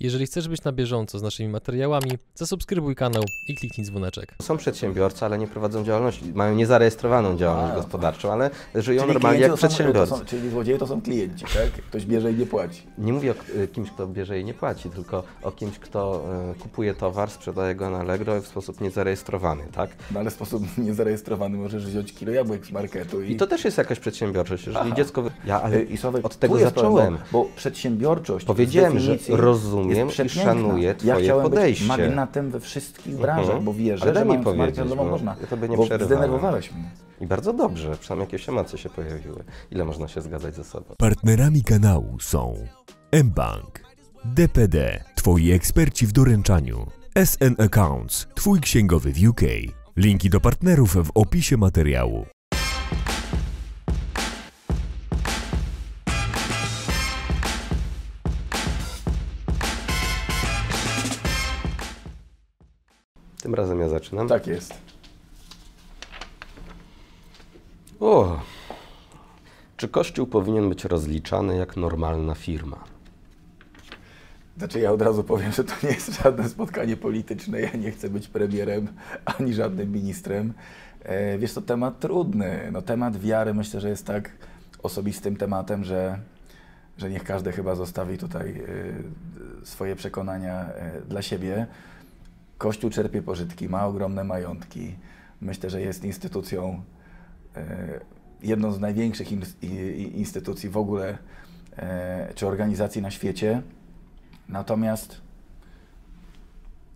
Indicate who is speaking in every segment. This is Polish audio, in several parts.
Speaker 1: Jeżeli chcesz być na bieżąco z naszymi materiałami, zasubskrybuj kanał i kliknij dzwoneczek.
Speaker 2: Są przedsiębiorcy, ale nie prowadzą działalności, mają niezarejestrowaną działalność
Speaker 3: A.
Speaker 2: gospodarczą, ale żyją
Speaker 3: Czyli
Speaker 2: normalnie
Speaker 3: klienci
Speaker 2: jak przedsiębiorcy.
Speaker 3: Są, czyli złodzieje to są klienci, tak? Ktoś bierze i nie płaci.
Speaker 2: Nie mówię o y, kimś, kto bierze i nie płaci, tylko o kimś, kto y, kupuje towar, sprzedaje go na Allegro w sposób niezarejestrowany, tak?
Speaker 3: No ale w sposób niezarejestrowany możesz wziąć kilo jabłek z marketu i...
Speaker 2: I to też jest jakaś przedsiębiorczość. Jeżeli
Speaker 3: Aha.
Speaker 2: dziecko. Ja, ale
Speaker 3: Y, I Sławek,
Speaker 2: od tego zacząłem.
Speaker 3: problem, bo przedsiębiorczość
Speaker 2: Powiedziałem, że
Speaker 3: definicji
Speaker 2: rozumiem
Speaker 3: jest
Speaker 2: i szanuję
Speaker 3: Ja
Speaker 2: twoje
Speaker 3: chciałem
Speaker 2: podejście.
Speaker 3: być magnatem we wszystkich branżach,
Speaker 2: Mhm.
Speaker 3: bo wierzę,
Speaker 2: Ale
Speaker 3: że
Speaker 2: mi
Speaker 3: markę
Speaker 2: powiedzieć, no.
Speaker 3: można.
Speaker 2: Ja tobie nie
Speaker 3: bo zdenerwowałeś mnie.
Speaker 2: I bardzo dobrze, przynajmniej jakieś emocje się pojawiły. Ile można się zgadzać ze sobą?
Speaker 4: Partnerami kanału są mBank, DPD, Twoi eksperci w doręczaniu, SN Accounts, Twój księgowy w UK. Linki do partnerów w opisie materiału.
Speaker 2: Tym razem ja zaczynam.
Speaker 3: Tak jest.
Speaker 2: O! Czy Kościół powinien być rozliczany jak normalna firma?
Speaker 3: Znaczy ja od razu powiem, że to nie jest żadne spotkanie polityczne. Ja nie chcę być premierem ani żadnym ministrem. E, wiesz, to temat trudny. No, temat wiary myślę, że jest tak osobistym tematem, że, że niech każdy chyba zostawi tutaj e, swoje przekonania e, dla siebie. Kościół czerpie pożytki, ma ogromne majątki. Myślę, że jest instytucją, e, jedną z największych instytucji w ogóle, e, czy organizacji na świecie. Natomiast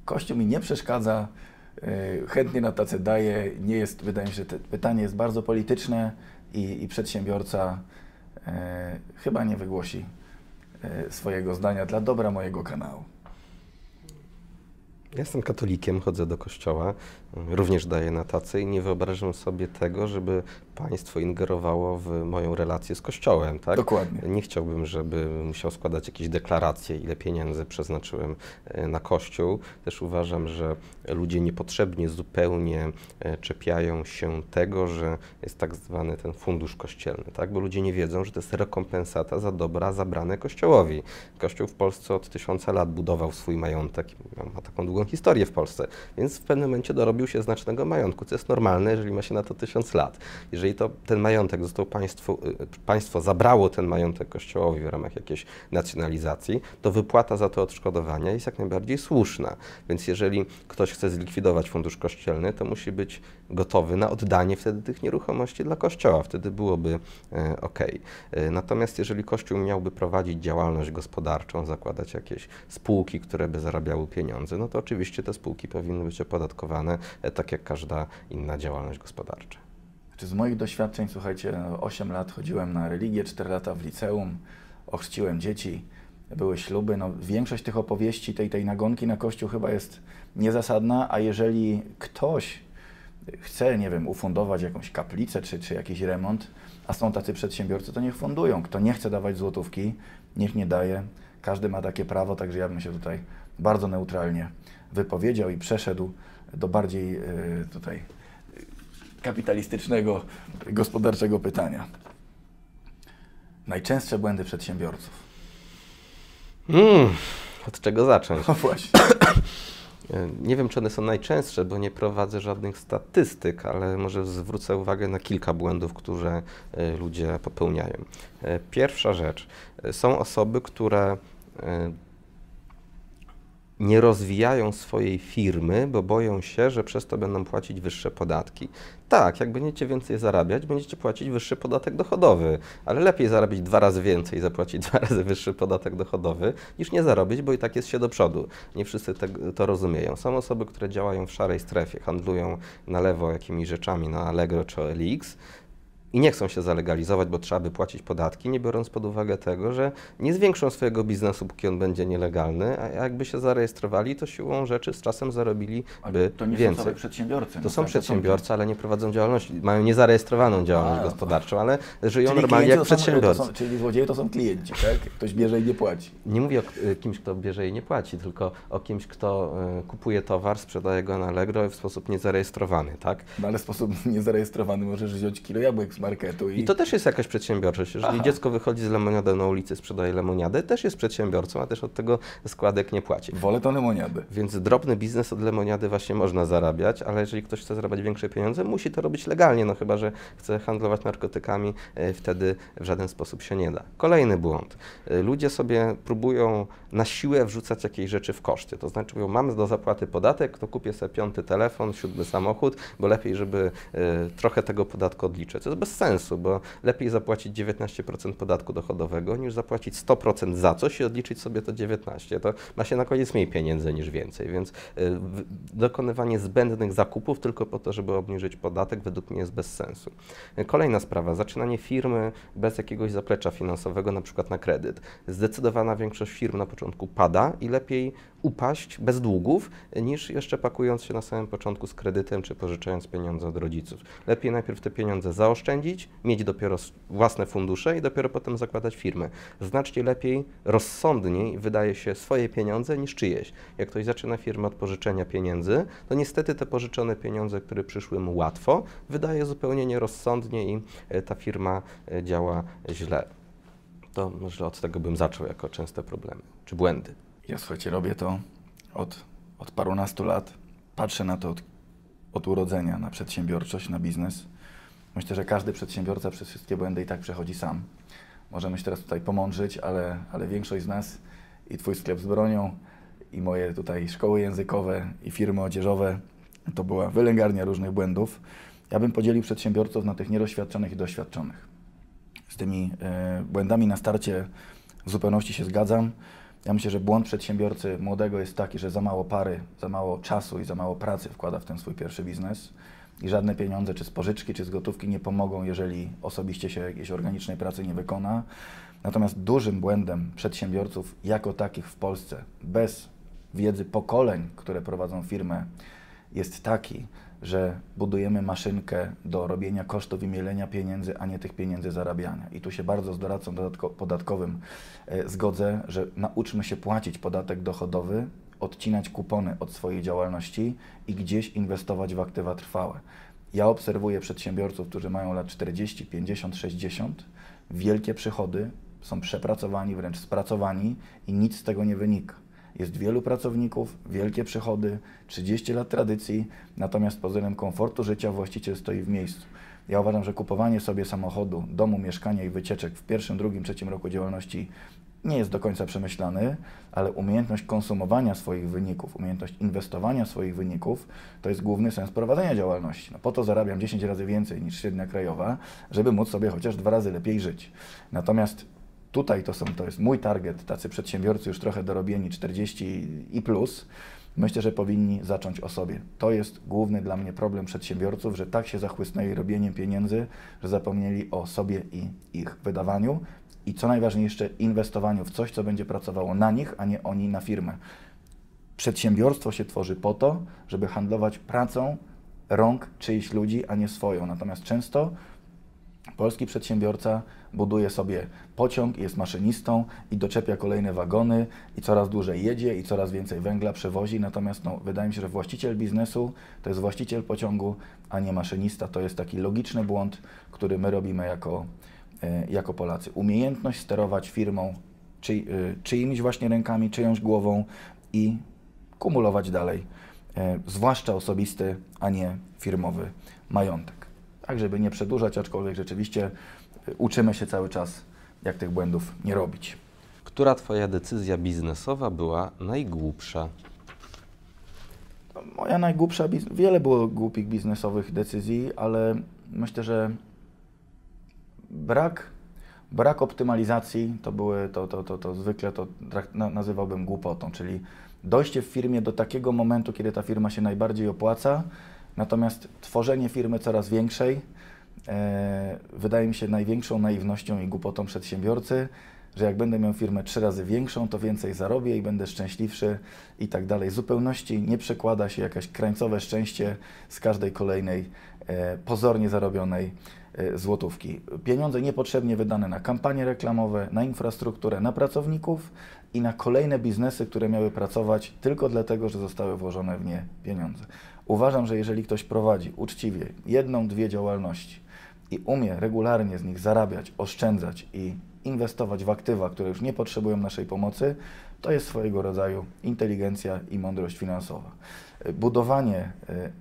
Speaker 3: Kościół mi nie przeszkadza, e, chętnie na tacę daje. Nie jest, wydaje mi się, że pytanie jest bardzo polityczne i, i przedsiębiorca chyba nie wygłosi swojego zdania dla dobra mojego kanału.
Speaker 2: Ja Jestem katolikiem, chodzę do kościoła, również daję na tacy i nie wyobrażam sobie tego, żeby państwo ingerowało w moją relację z kościołem, tak?
Speaker 3: Dokładnie.
Speaker 2: Nie chciałbym, żeby musiał składać jakieś deklaracje, ile pieniędzy przeznaczyłem e, na kościół. Też uważam, że ludzie niepotrzebnie zupełnie e, czepiają się tego, że jest tak zwany ten fundusz kościelny, tak? Bo ludzie nie wiedzą, że to jest rekompensata za dobra zabrane kościołowi. Kościół w Polsce od tysiąca lat budował swój majątek, ma taką długą historię w Polsce, więc w pewnym momencie dorobił się znacznego majątku, co jest normalne, jeżeli ma się na to tysiąc lat. Jeżeli to ten majątek został państwu, y, państwo zabrało ten majątek kościołowi w ramach jakiejś nacjonalizacji, to wypłata za to odszkodowania jest jak najbardziej słuszna. Więc jeżeli ktoś chce zlikwidować fundusz kościelny, to musi być gotowy na oddanie wtedy tych nieruchomości dla kościoła. Wtedy byłoby e, ok. Natomiast jeżeli kościół miałby prowadzić działalność gospodarczą, zakładać jakieś spółki, które by zarabiały pieniądze, no to oczywiście te spółki powinny być opodatkowane e, tak jak każda inna działalność gospodarcza.
Speaker 3: Z moich doświadczeń, słuchajcie, no, 8 lat chodziłem na religię, 4 lata w liceum, ochrzciłem dzieci, były śluby. No, większość tych opowieści, tej, tej nagonki na Kościół chyba jest niezasadna, a jeżeli ktoś chce, nie wiem, ufundować jakąś kaplicę czy, czy jakiś remont, a są tacy przedsiębiorcy, to niech fundują. Kto nie chce dawać złotówki, niech nie daje. Każdy ma takie prawo, także ja bym się tutaj bardzo neutralnie wypowiedział i przeszedł do bardziej e, tutaj kapitalistycznego, gospodarczego pytania. Najczęstsze błędy przedsiębiorców.
Speaker 2: Mm, od czego zacząć?
Speaker 3: No właśnie.
Speaker 2: E, Nie wiem, czy one są najczęstsze, bo nie prowadzę żadnych statystyk, ale może zwrócę uwagę na kilka błędów, które e, ludzie popełniają. E, Pierwsza rzecz. Są osoby, które nie rozwijają swojej firmy, bo boją się, że przez to będą płacić wyższe podatki. Tak, jak będziecie więcej zarabiać, będziecie płacić wyższy podatek dochodowy, ale lepiej zarobić dwa razy więcej zapłacić dwa razy wyższy podatek dochodowy, niż nie zarobić, bo i tak jest się do przodu. Nie wszyscy te, to rozumieją. Są osoby, które działają w szarej strefie, handlują na lewo jakimiś rzeczami na Allegro czy OLX, i nie chcą się zalegalizować, bo trzeba by płacić podatki, nie biorąc pod uwagę tego, że nie zwiększą swojego biznesu, póki on będzie nielegalny, a jakby się zarejestrowali, to siłą rzeczy z czasem zarobili
Speaker 3: Ale to nie są
Speaker 2: więcej.
Speaker 3: same przedsiębiorcy.
Speaker 2: To
Speaker 3: no
Speaker 2: są
Speaker 3: tak,
Speaker 2: przedsiębiorcy, ale nie prowadzą działalności, mają niezarejestrowaną działalność
Speaker 3: A,
Speaker 2: gospodarczą, ale żyją
Speaker 3: Czyli
Speaker 2: normalnie jak
Speaker 3: to są-
Speaker 2: przedsiębiorcy.
Speaker 3: To są, czyli złodzieje to są klienci, tak? Ktoś bierze i nie płaci.
Speaker 2: Nie mówię o y, kimś, kto bierze i nie płaci, tylko o kimś, kto y, kupuje towar, sprzedaje go na Allegro w sposób niezarejestrowany, tak?
Speaker 3: No ale w sposób niezarejestrowany możesz wziąć kilo jabłek z marketu.
Speaker 2: I to też jest jakaś przedsiębiorczość. Jeżeli
Speaker 3: Aha.
Speaker 2: dziecko wychodzi z lemoniadą na ulicy, sprzedaje lemoniadę, też jest przedsiębiorcą, a też od tego składek nie płaci.
Speaker 3: Wolę to lemoniady.
Speaker 2: Więc drobny biznes od lemoniady właśnie można zarabiać, ale jeżeli ktoś chce zarabiać większe pieniądze, musi to robić legalnie, no chyba, że chce handlować narkotykami, e, wtedy w żaden sposób się nie da. Kolejny błąd. E, Ludzie sobie próbują na siłę wrzucać jakieś rzeczy w koszty. To znaczy mówią, mam do zapłaty podatek, to kupię sobie piąty telefon, siódmy samochód, bo lepiej, żeby e, trochę tego podatku odliczyć. To jest bez sensu, bo lepiej zapłacić 19% podatku dochodowego, niż zapłacić 100% za coś i odliczyć sobie to 19%. To ma się na koniec mniej pieniędzy niż więcej, więc y, dokonywanie zbędnych zakupów tylko po to, żeby obniżyć podatek, według mnie jest bez sensu. Kolejna sprawa, zaczynanie firmy bez jakiegoś zaplecza finansowego, na przykład na kredyt. Zdecydowana większość firm na początku pada i lepiej upaść bez długów, niż jeszcze pakując się na samym początku z kredytem czy pożyczając pieniądze od rodziców. Lepiej najpierw te pieniądze zaoszczędzić, mieć dopiero własne fundusze i dopiero potem zakładać firmę. Znacznie lepiej, rozsądniej wydaje się swoje pieniądze niż czyjeś. Jak ktoś zaczyna firmę od pożyczenia pieniędzy, to niestety te pożyczone pieniądze, które przyszły mu łatwo, wydaje zupełnie nierozsądnie i e, ta firma e, działa źle. To może od tego bym zaczął jako częste problemy czy błędy.
Speaker 3: Ja słuchajcie, robię to od, od parunastu lat. Patrzę na to od, od urodzenia, na przedsiębiorczość, na biznes. Myślę, że każdy przedsiębiorca przez wszystkie błędy i tak przechodzi sam. Możemy się teraz tutaj pomądrzyć, ale, ale większość z nas i Twój sklep z bronią, i moje tutaj szkoły językowe, i firmy odzieżowe, to była wylęgarnia różnych błędów. Ja bym podzielił przedsiębiorców na tych niedoświadczonych i doświadczonych. Z tymi e, błędami na starcie w zupełności się zgadzam. Ja myślę, że błąd przedsiębiorcy młodego jest taki, że za mało pary, za mało czasu i za mało pracy wkłada w ten swój pierwszy biznes i żadne pieniądze, czy z pożyczki, czy z gotówki nie pomogą, jeżeli osobiście się jakiejś organicznej pracy nie wykona. Natomiast dużym błędem przedsiębiorców jako takich w Polsce, bez wiedzy pokoleń, które prowadzą firmę, jest taki, że budujemy maszynkę do robienia kosztów i mielenia pieniędzy, a nie tych pieniędzy zarabiania. I tu się bardzo z doradcą podatkowym e, zgodzę, że nauczmy się płacić podatek dochodowy, odcinać kupony od swojej działalności i gdzieś inwestować w aktywa trwałe. Ja obserwuję przedsiębiorców, którzy mają lat 40, 50, 60, wielkie przychody, są przepracowani, wręcz spracowani i nic z tego nie wynika. Jest wielu pracowników, wielkie przychody, 30 lat tradycji, natomiast pod względem komfortu życia właściciel stoi w miejscu. Ja uważam, że kupowanie sobie samochodu, domu, mieszkania i wycieczek w pierwszym, drugim, trzecim roku działalności nie jest do końca przemyślany, ale umiejętność konsumowania swoich wyników, umiejętność inwestowania swoich wyników to jest główny sens prowadzenia działalności. No po to zarabiam 10 razy więcej niż średnia krajowa, żeby móc sobie chociaż dwa razy lepiej żyć. Natomiast tutaj to, są, to jest mój target, tacy przedsiębiorcy już trochę dorobieni, 40 i plus, myślę, że powinni zacząć o sobie. To jest główny dla mnie problem przedsiębiorców, że tak się zachłysnęli robieniem pieniędzy, że zapomnieli o sobie i ich wydawaniu i co najważniejsze, inwestowaniu w coś, co będzie pracowało na nich, a nie oni na firmę. Przedsiębiorstwo się tworzy po to, żeby handlować pracą rąk czyichś ludzi, a nie swoją. Natomiast często Polski przedsiębiorca buduje sobie pociąg, jest maszynistą i doczepia kolejne wagony i coraz dłużej jedzie i coraz więcej węgla przewozi. Natomiast no, wydaje mi się, że właściciel biznesu to jest właściciel pociągu, a nie maszynista. To jest taki logiczny błąd, który my robimy jako, e, jako Polacy. Umiejętność sterować firmą czy, y, czyimiś właśnie rękami, czyjąś głową i kumulować dalej, e, zwłaszcza osobisty, a nie firmowy majątek. Tak, żeby nie przedłużać, aczkolwiek rzeczywiście uczymy się cały czas, jak tych błędów nie robić.
Speaker 2: Która Twoja decyzja biznesowa była najgłupsza?
Speaker 3: Moja najgłupsza, wiele było głupich biznesowych decyzji, ale myślę, że brak, brak optymalizacji to były, to, to, to, to zwykle to nazywałbym głupotą, czyli dojście w firmie do takiego momentu, kiedy ta firma się najbardziej opłaca, natomiast tworzenie firmy coraz większej wydaje mi się największą naiwnością i głupotą przedsiębiorcy, że jak będę miał firmę trzy razy większą, to więcej zarobię i będę szczęśliwszy i tak dalej. W zupełności nie przekłada się jakieś krańcowe szczęście z każdej kolejnej e, pozornie zarobionej e, złotówki. Pieniądze niepotrzebnie wydane na kampanie reklamowe, na infrastrukturę, na pracowników i na kolejne biznesy, które miały pracować tylko dlatego, że zostały włożone w nie pieniądze. Uważam, że jeżeli ktoś prowadzi uczciwie jedną, dwie działalności i umie regularnie z nich zarabiać, oszczędzać i inwestować w aktywa, które już nie potrzebują naszej pomocy, to jest swojego rodzaju inteligencja i mądrość finansowa. Y, Budowanie y,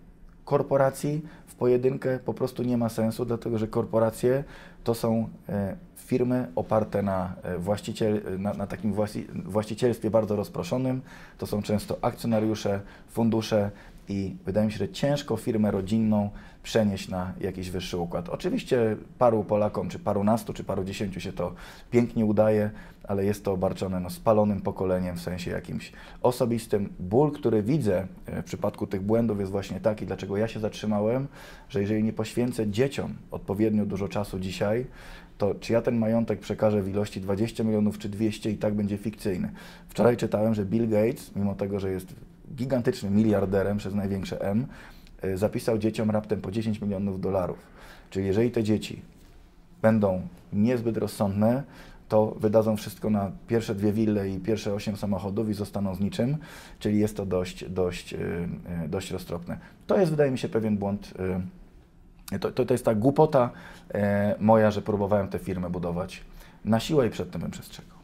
Speaker 3: korporacji w pojedynkę po prostu nie ma sensu, dlatego że korporacje to są e, firmy oparte na, e, właściciel, na, na takim właści, właścicielstwie bardzo rozproszonym. To są często akcjonariusze, fundusze i wydaje mi się, że ciężko firmę rodzinną przenieść na jakiś wyższy układ. Oczywiście paru Polakom, czy parunastu, czy paru dziesięciu się to pięknie udaje, ale jest to obarczone no, spalonym pokoleniem, w sensie jakimś osobistym. Ból, który widzę e, w przypadku tych błędów jest właśnie taki, dlaczego ja się zatrzymałem, że jeżeli nie poświęcę dzieciom odpowiednio dużo czasu dzisiaj, to czy ja ten majątek przekażę w ilości 20 milionów czy 200 i tak będzie fikcyjny. Wczoraj czytałem, że Bill Gates, mimo tego, że jest gigantycznym miliarderem przez największe M, y, zapisał dzieciom raptem po 10 milionów dolarów. Czyli jeżeli te dzieci będą niezbyt rozsądne, to wydadzą wszystko na pierwsze dwie wille i pierwsze osiem samochodów i zostaną z niczym, czyli jest to dość, dość, y, y, dość roztropne. To jest, wydaje mi się, pewien błąd. To, to, to jest ta głupota e, moja, że próbowałem tę firmę budować na siłę i przed tym bym przestrzegał.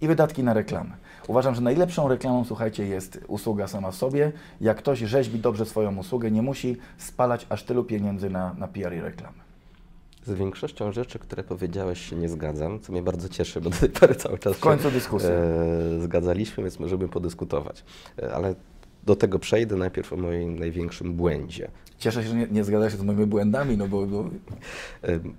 Speaker 3: I wydatki na reklamę. Uważam, że najlepszą reklamą, słuchajcie, jest usługa sama w sobie. Jak ktoś rzeźbi dobrze swoją usługę, nie musi spalać aż tylu pieniędzy na, na PR i reklamę.
Speaker 2: Z większością rzeczy, które powiedziałeś, się nie zgadzam, co mnie bardzo cieszy, bo do tej pory cały czas
Speaker 3: W końcu
Speaker 2: e, zgadzaliśmy, więc możemy podyskutować. E, ale do tego przejdę najpierw o moim największym błędzie.
Speaker 3: Cieszę się, że nie, nie zgadza się z moimi błędami, no bo, bo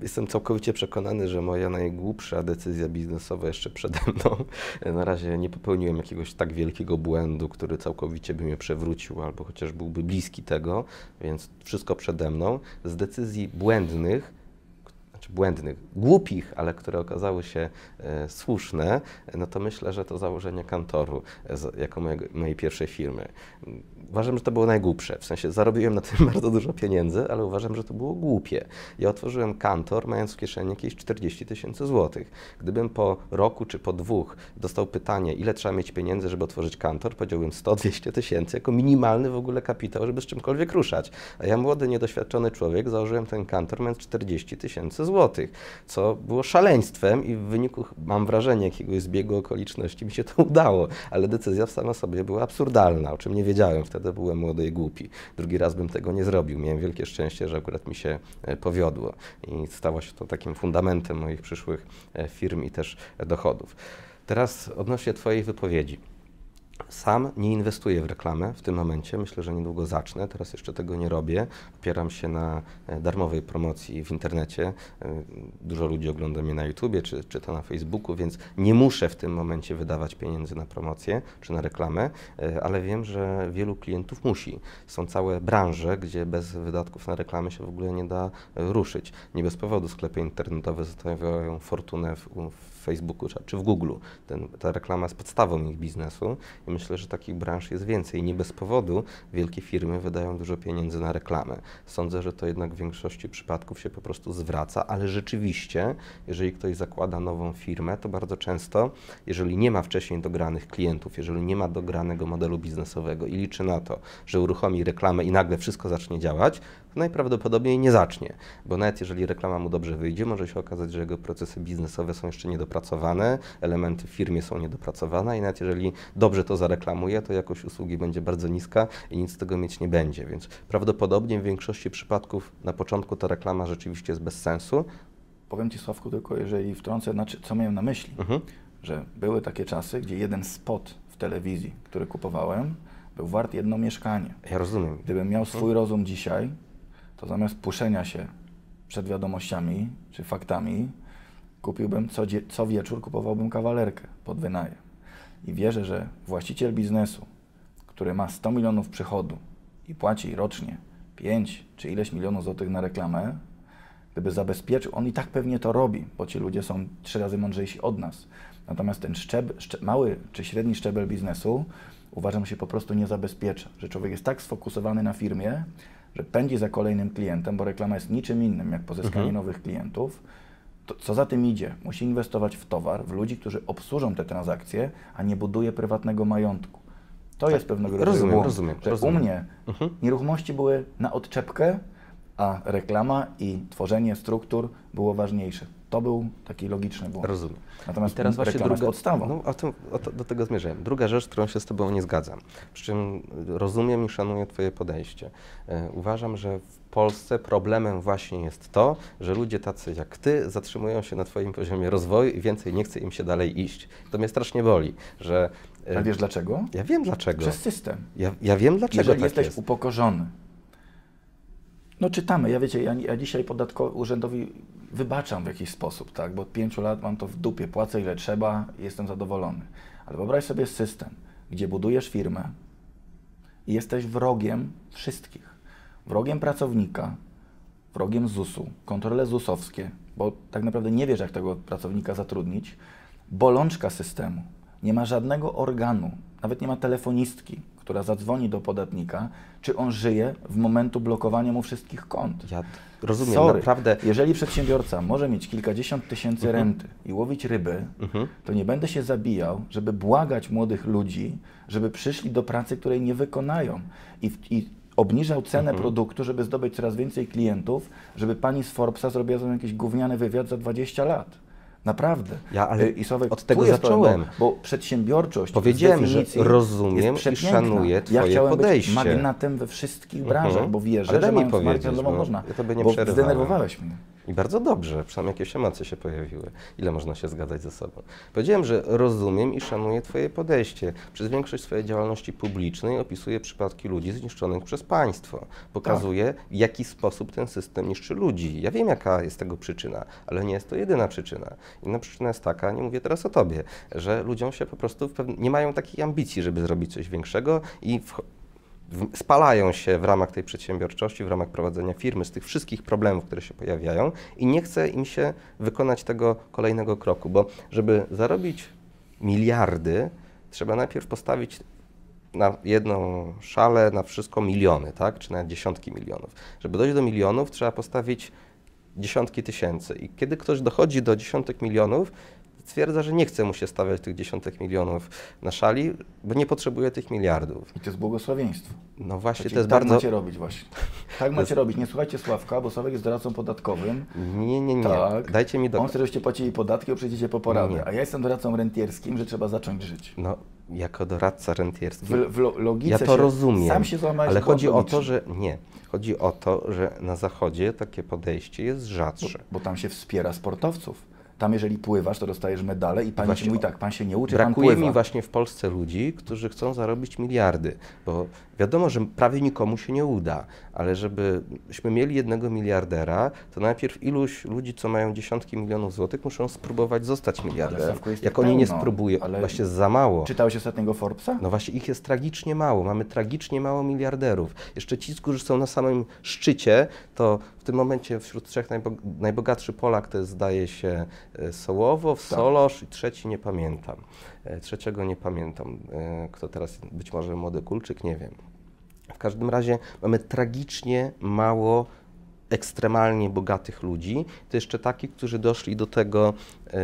Speaker 2: Jestem całkowicie przekonany, że moja najgłupsza decyzja biznesowa jeszcze przede mną. E, Na razie nie popełniłem jakiegoś tak wielkiego błędu, który całkowicie by mnie przewrócił, albo chociaż byłby bliski tego, więc wszystko przede mną. Z decyzji błędnych, znaczy błędnych, głupich, ale które okazały się e, słuszne, no to myślę, że to założenie kantoru e, jako mojego, mojej pierwszej firmy. Uważam, że to było najgłupsze. W sensie zarobiłem na tym bardzo dużo pieniędzy, ale uważam, że to było głupie. Ja otworzyłem kantor, mając w kieszeni jakieś 40 tysięcy złotych. Gdybym po roku czy po dwóch dostał pytanie, ile trzeba mieć pieniędzy, żeby otworzyć kantor, powiedziałbym 100-200 tysięcy jako minimalny w ogóle kapitał, żeby z czymkolwiek ruszać. A ja młody, niedoświadczony człowiek założyłem ten kantor mając 40 tysięcy złotych, co było szaleństwem i w wyniku, mam wrażenie, jakiegoś zbiegu okoliczności mi się to udało, ale decyzja sama sobie była absurdalna, o czym nie wiedziałem wtedy, byłem młody i głupi. Drugi raz bym tego nie zrobił. Miałem wielkie szczęście, że akurat mi się e, powiodło i stało się to takim fundamentem moich przyszłych e, firm i też e, dochodów. Teraz odnośnie Twojej wypowiedzi. Sam nie inwestuję w reklamę w tym momencie. Myślę, że niedługo zacznę. Teraz jeszcze tego nie robię. Opieram się na e, darmowej promocji w internecie. E, Dużo ludzi ogląda mnie na YouTubie czy, czy to na Facebooku, więc nie muszę w tym momencie wydawać pieniędzy na promocję czy na reklamę, e, ale wiem, że wielu klientów musi. Są całe branże, gdzie bez wydatków na reklamę się w ogóle nie da ruszyć. Nie bez powodu sklepy internetowe zostawiają fortunę w, w Facebooku czy, w Google. Ten, ta reklama jest podstawą ich biznesu i myślę, że takich branż jest więcej. Nie bez powodu wielkie firmy wydają dużo pieniędzy na reklamę. Sądzę, że to jednak w większości przypadków się po prostu zwraca, ale rzeczywiście, jeżeli ktoś zakłada nową firmę, to bardzo często, jeżeli nie ma wcześniej dogranych klientów, jeżeli nie ma dogranego modelu biznesowego i liczy na to, że uruchomi reklamę i nagle wszystko zacznie działać, najprawdopodobniej nie zacznie, bo nawet jeżeli reklama mu dobrze wyjdzie, może się okazać, że jego procesy biznesowe są jeszcze niedopracowane, elementy w firmie są niedopracowane i nawet jeżeli dobrze to zareklamuje, to jakość usługi będzie bardzo niska i nic z tego mieć nie będzie, więc prawdopodobnie w większości przypadków na początku ta reklama rzeczywiście jest bez sensu.
Speaker 3: powiem Ci Sławku tylko, jeżeli wtrącę, znaczy, co miałem na myśli,
Speaker 2: Mhm.
Speaker 3: że były takie czasy, gdzie jeden spot w telewizji, który kupowałem, był wart jedno mieszkanie.
Speaker 2: Ja rozumiem.
Speaker 3: Gdybym miał swój rozum dzisiaj, to zamiast puszenia się przed wiadomościami czy faktami, kupiłbym co, co wieczór kupowałbym kawalerkę pod wynajem. I wierzę, że właściciel biznesu, który ma 100 milionów przychodu i płaci rocznie 5 czy ileś milionów złotych na reklamę, gdyby zabezpieczył, on i tak pewnie to robi, bo ci ludzie są trzy razy mądrzejsi od nas. Natomiast ten szczeb, szcze, mały czy średni szczebel biznesu uważam się po prostu nie zabezpiecza. Że człowiek jest tak sfokusowany na firmie, że pędzi za kolejnym klientem, bo reklama jest niczym innym jak pozyskanie
Speaker 2: Mhm.
Speaker 3: nowych klientów. To, co za tym idzie? Musi inwestować w towar, w ludzi, którzy obsłużą te transakcje, a nie buduje prywatnego majątku. To jest pewnego rodzaju
Speaker 2: rozumiem,
Speaker 3: błąd,
Speaker 2: rozumiem,
Speaker 3: że
Speaker 2: rozumiem.
Speaker 3: u mnie
Speaker 2: Mhm.
Speaker 3: nieruchomości były na odczepkę, a reklama i tworzenie struktur było ważniejsze. To był taki logiczny błąd.
Speaker 2: Rozumiem.
Speaker 3: Natomiast
Speaker 2: I teraz właśnie druga,
Speaker 3: jest podstawą.
Speaker 2: No, o tym, o to, do tego zmierzałem. Druga rzecz, z którą się z Tobą nie zgadzam, przy czym rozumiem i szanuję Twoje podejście. E, uważam, że w Polsce problemem właśnie jest to, że ludzie tacy jak Ty zatrzymują się na Twoim poziomie rozwoju i więcej nie chce im się dalej iść. To mnie strasznie boli, że... e,
Speaker 3: Ale wiesz dlaczego?
Speaker 2: Ja wiem dlaczego.
Speaker 3: Przez system.
Speaker 2: Ja, ja wiem dlaczego
Speaker 3: Jeżeli
Speaker 2: tak
Speaker 3: jesteś
Speaker 2: jest.
Speaker 3: upokorzony. No czytamy, ja wiecie, ja, ja dzisiaj podatko urzędowi wybaczam w jakiś sposób, tak, bo od pięciu lat mam to w dupie, płacę ile trzeba i jestem zadowolony. Ale wyobraź sobie system, gdzie budujesz firmę i jesteś wrogiem wszystkich. Wrogiem pracownika, wrogiem ZUS-u, kontrole ZUS-owskie, bo tak naprawdę nie wiesz, jak tego pracownika zatrudnić, bolączka systemu. Nie ma żadnego organu, nawet nie ma telefonistki, która zadzwoni do podatnika, czy on żyje w momentu blokowania mu wszystkich kont.
Speaker 2: Ja rozumiem,
Speaker 3: Sorry,
Speaker 2: naprawdę...
Speaker 3: jeżeli przedsiębiorca może mieć kilkadziesiąt tysięcy renty i łowić ryby,
Speaker 2: Mhm.
Speaker 3: to nie będę się zabijał, żeby błagać młodych ludzi, żeby przyszli do pracy, której nie wykonają i, i obniżał cenę
Speaker 2: Mhm.
Speaker 3: produktu, żeby zdobyć coraz więcej klientów, żeby pani z Forbesa zrobiła ze mną jakiś gówniany wywiad za 20 lat. Naprawdę.
Speaker 2: Ja, ale
Speaker 3: Y, I Sławek,
Speaker 2: od tego
Speaker 3: jest problem,
Speaker 2: zacząłem.
Speaker 3: Bo, przedsiębiorczość
Speaker 2: Powiedziałem, że rozumiem i szanuję
Speaker 3: Ja
Speaker 2: twoje
Speaker 3: chciałem
Speaker 2: podejście.
Speaker 3: być magnatem we wszystkich
Speaker 2: Mhm.
Speaker 3: branżach, bo wierzę,
Speaker 2: Ale
Speaker 3: że
Speaker 2: mi
Speaker 3: mając markę
Speaker 2: bo
Speaker 3: można.
Speaker 2: ja tobie nie
Speaker 3: bo
Speaker 2: przerywałem.
Speaker 3: zdenerwowałeś mnie.
Speaker 2: I bardzo dobrze, przynajmniej jakieś emocje się pojawiły. Ile można się zgadzać ze sobą? Powiedziałem, że rozumiem i szanuję Twoje podejście. Przez większość swojej działalności publicznej opisuję przypadki ludzi zniszczonych przez państwo. Pokazuję, w jaki sposób ten system niszczy ludzi. Ja wiem, jaka jest tego przyczyna, ale nie jest to jedyna przyczyna. Inna przyczyna jest taka, nie mówię teraz o Tobie, że ludziom się po prostu nie mają takiej ambicji, żeby zrobić coś większego i w, spalają się w ramach tej przedsiębiorczości, w ramach prowadzenia firmy, z tych wszystkich problemów, które się pojawiają i nie chce im się wykonać tego kolejnego kroku, bo żeby zarobić miliardy, trzeba najpierw postawić na jedną szalę, na wszystko miliony, tak? czy nawet dziesiątki milionów. Żeby dojść do milionów, trzeba postawić dziesiątki tysięcy. I kiedy ktoś dochodzi do dziesiątek milionów, stwierdza, że nie chce mu się stawiać tych dziesiątek milionów na szali, bo nie potrzebuje tych miliardów.
Speaker 3: I to jest błogosławieństwo.
Speaker 2: No właśnie,
Speaker 3: Czyli
Speaker 2: to jest
Speaker 3: tak
Speaker 2: bardzo...
Speaker 3: macie robić właśnie. Tak macie robić. Nie słuchajcie Sławka, bo Sławek jest doradcą podatkowym.
Speaker 2: Nie, nie, nie.
Speaker 3: Tak.
Speaker 2: Dajcie mi do...
Speaker 3: On chce, żebyście płacili podatki, a przyjdziecie po poradę.
Speaker 2: Nie.
Speaker 3: A ja jestem doradcą rentierskim, że trzeba zacząć żyć.
Speaker 2: No, jako doradca rentierski.
Speaker 3: W, w lo- logice
Speaker 2: Ja to rozumiem,
Speaker 3: Sam się złamałeś
Speaker 2: ale chodzi o to, że nie. Chodzi o to, że na zachodzie takie podejście jest rzadsze.
Speaker 3: Bo tam się wspiera sportowców. Tam jeżeli pływasz, to dostajesz medale i pani
Speaker 2: Właśnie
Speaker 3: ci mówi tak, pan się nie uczy, pan
Speaker 2: Brakuje mi właśnie w Polsce ludzi, którzy chcą zarobić miliardy, bo wiadomo, że prawie nikomu się nie uda, ale żebyśmy mieli jednego miliardera, to najpierw iluś ludzi, co mają dziesiątki milionów złotych, muszą spróbować zostać miliarderem. Jak oni nie
Speaker 3: pełno,
Speaker 2: spróbują,
Speaker 3: ale-
Speaker 2: właśnie za mało.
Speaker 3: Czytałeś ostatniego Forbesa?
Speaker 2: No właśnie ich jest tragicznie mało. Mamy tragicznie mało miliarderów. Jeszcze ci, którzy są na samym szczycie, to w tym momencie wśród trzech najbo- najbogatszy Polak to jest, zdaje się e, Sołowow,
Speaker 3: Tak.
Speaker 2: Solosz i trzeci nie pamiętam. E, Trzeciego nie pamiętam. E, Kto teraz, być może młody Kulczyk, nie wiem. W każdym razie mamy tragicznie mało ekstremalnie bogatych ludzi, to jeszcze takich, którzy doszli do tego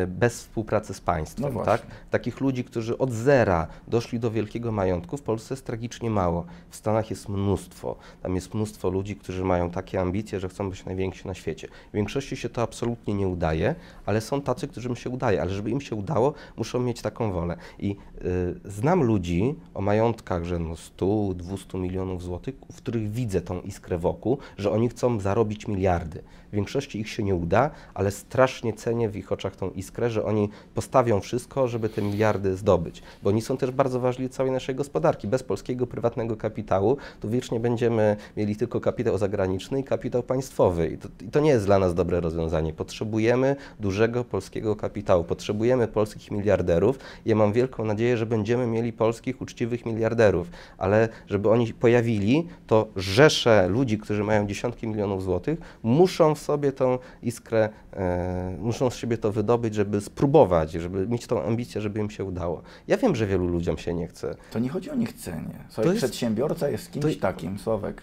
Speaker 2: bez współpracy z
Speaker 3: No
Speaker 2: państwem,
Speaker 3: właśnie.
Speaker 2: tak? Takich ludzi, którzy od zera doszli do wielkiego majątku, w Polsce jest tragicznie mało. W Stanach jest mnóstwo. Tam jest mnóstwo ludzi, którzy mają takie ambicje, że chcą być najwięksi na świecie. W większości się to absolutnie nie udaje, ale są tacy, którym się udaje. Ale żeby im się udało, muszą mieć taką wolę. I y, znam ludzi o majątkach, że no 100, 200 milionów złotych, w których widzę tą iskrę wokół, że oni chcą zarobić miliardy. W większości ich się nie uda, ale strasznie cenię w ich oczach tą iskrę, że oni postawią wszystko, żeby te miliardy zdobyć. Bo oni są też bardzo ważni całej naszej gospodarki. Bez polskiego prywatnego kapitału to wiecznie będziemy mieli tylko kapitał zagraniczny i kapitał państwowy. I to, I to nie jest dla nas dobre rozwiązanie. Potrzebujemy dużego polskiego kapitału, potrzebujemy polskich miliarderów. Ja mam wielką nadzieję, że będziemy mieli polskich uczciwych miliarderów, ale żeby oni pojawili, to rzesze ludzi, którzy mają dziesiątki milionów złotych, muszą w sobie tą iskrę, e, muszą z siebie to wydobyć, żeby spróbować, żeby mieć tą ambicję, żeby im się udało. Ja wiem, że wielu ludziom się nie chce.
Speaker 3: To nie chodzi o niechcenie. Słuchaj,
Speaker 2: jest-
Speaker 3: przedsiębiorca jest kimś
Speaker 2: to-
Speaker 3: takim, Sławek,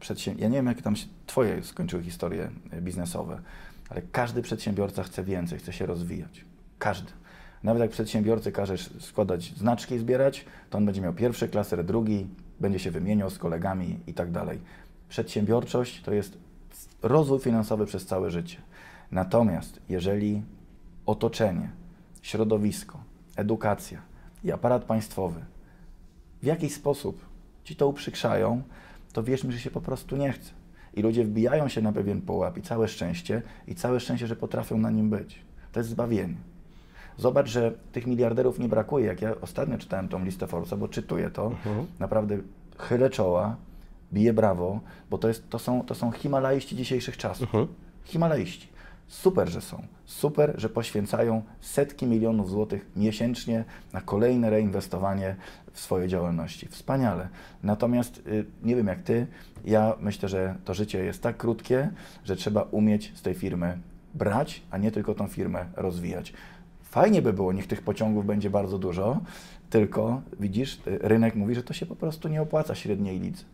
Speaker 3: przedsię... ja nie wiem, jak tam się twoje skończyły historie e, biznesowe, ale każdy przedsiębiorca chce więcej, chce się rozwijać. Każdy. Nawet jak przedsiębiorcy każesz składać znaczki i zbierać, to on będzie miał pierwszy klaser, drugi, będzie się wymieniał z kolegami i tak dalej. Przedsiębiorczość to jest rozwój finansowy przez całe życie. Natomiast jeżeli otoczenie, środowisko, edukacja i aparat państwowy w jakiś sposób ci to uprzykrzają, to wierz mi, że się po prostu nie chce. I ludzie wbijają się na pewien pułap i całe szczęście, i całe szczęście, że potrafią na nim być. To jest zbawienie. Zobacz, że tych miliarderów nie brakuje. Jak ja ostatnio czytałem tą listę Forbesa, bo czytuję to, naprawdę chylę czoła, biję brawo, bo to, jest, to, są, to są Himalaiści dzisiejszych czasów. Himalaiści. Super, że są. Super, że poświęcają setki milionów złotych miesięcznie na kolejne reinwestowanie w swoje działalności. Wspaniale. Natomiast y, nie wiem jak ty, ja myślę, że to życie jest tak krótkie, że trzeba umieć z tej firmy brać, a nie tylko tą firmę rozwijać. Fajnie by było, niech tych pociągów będzie bardzo dużo, tylko widzisz, y, rynek mówi, że to się po prostu nie opłaca średniej lidze.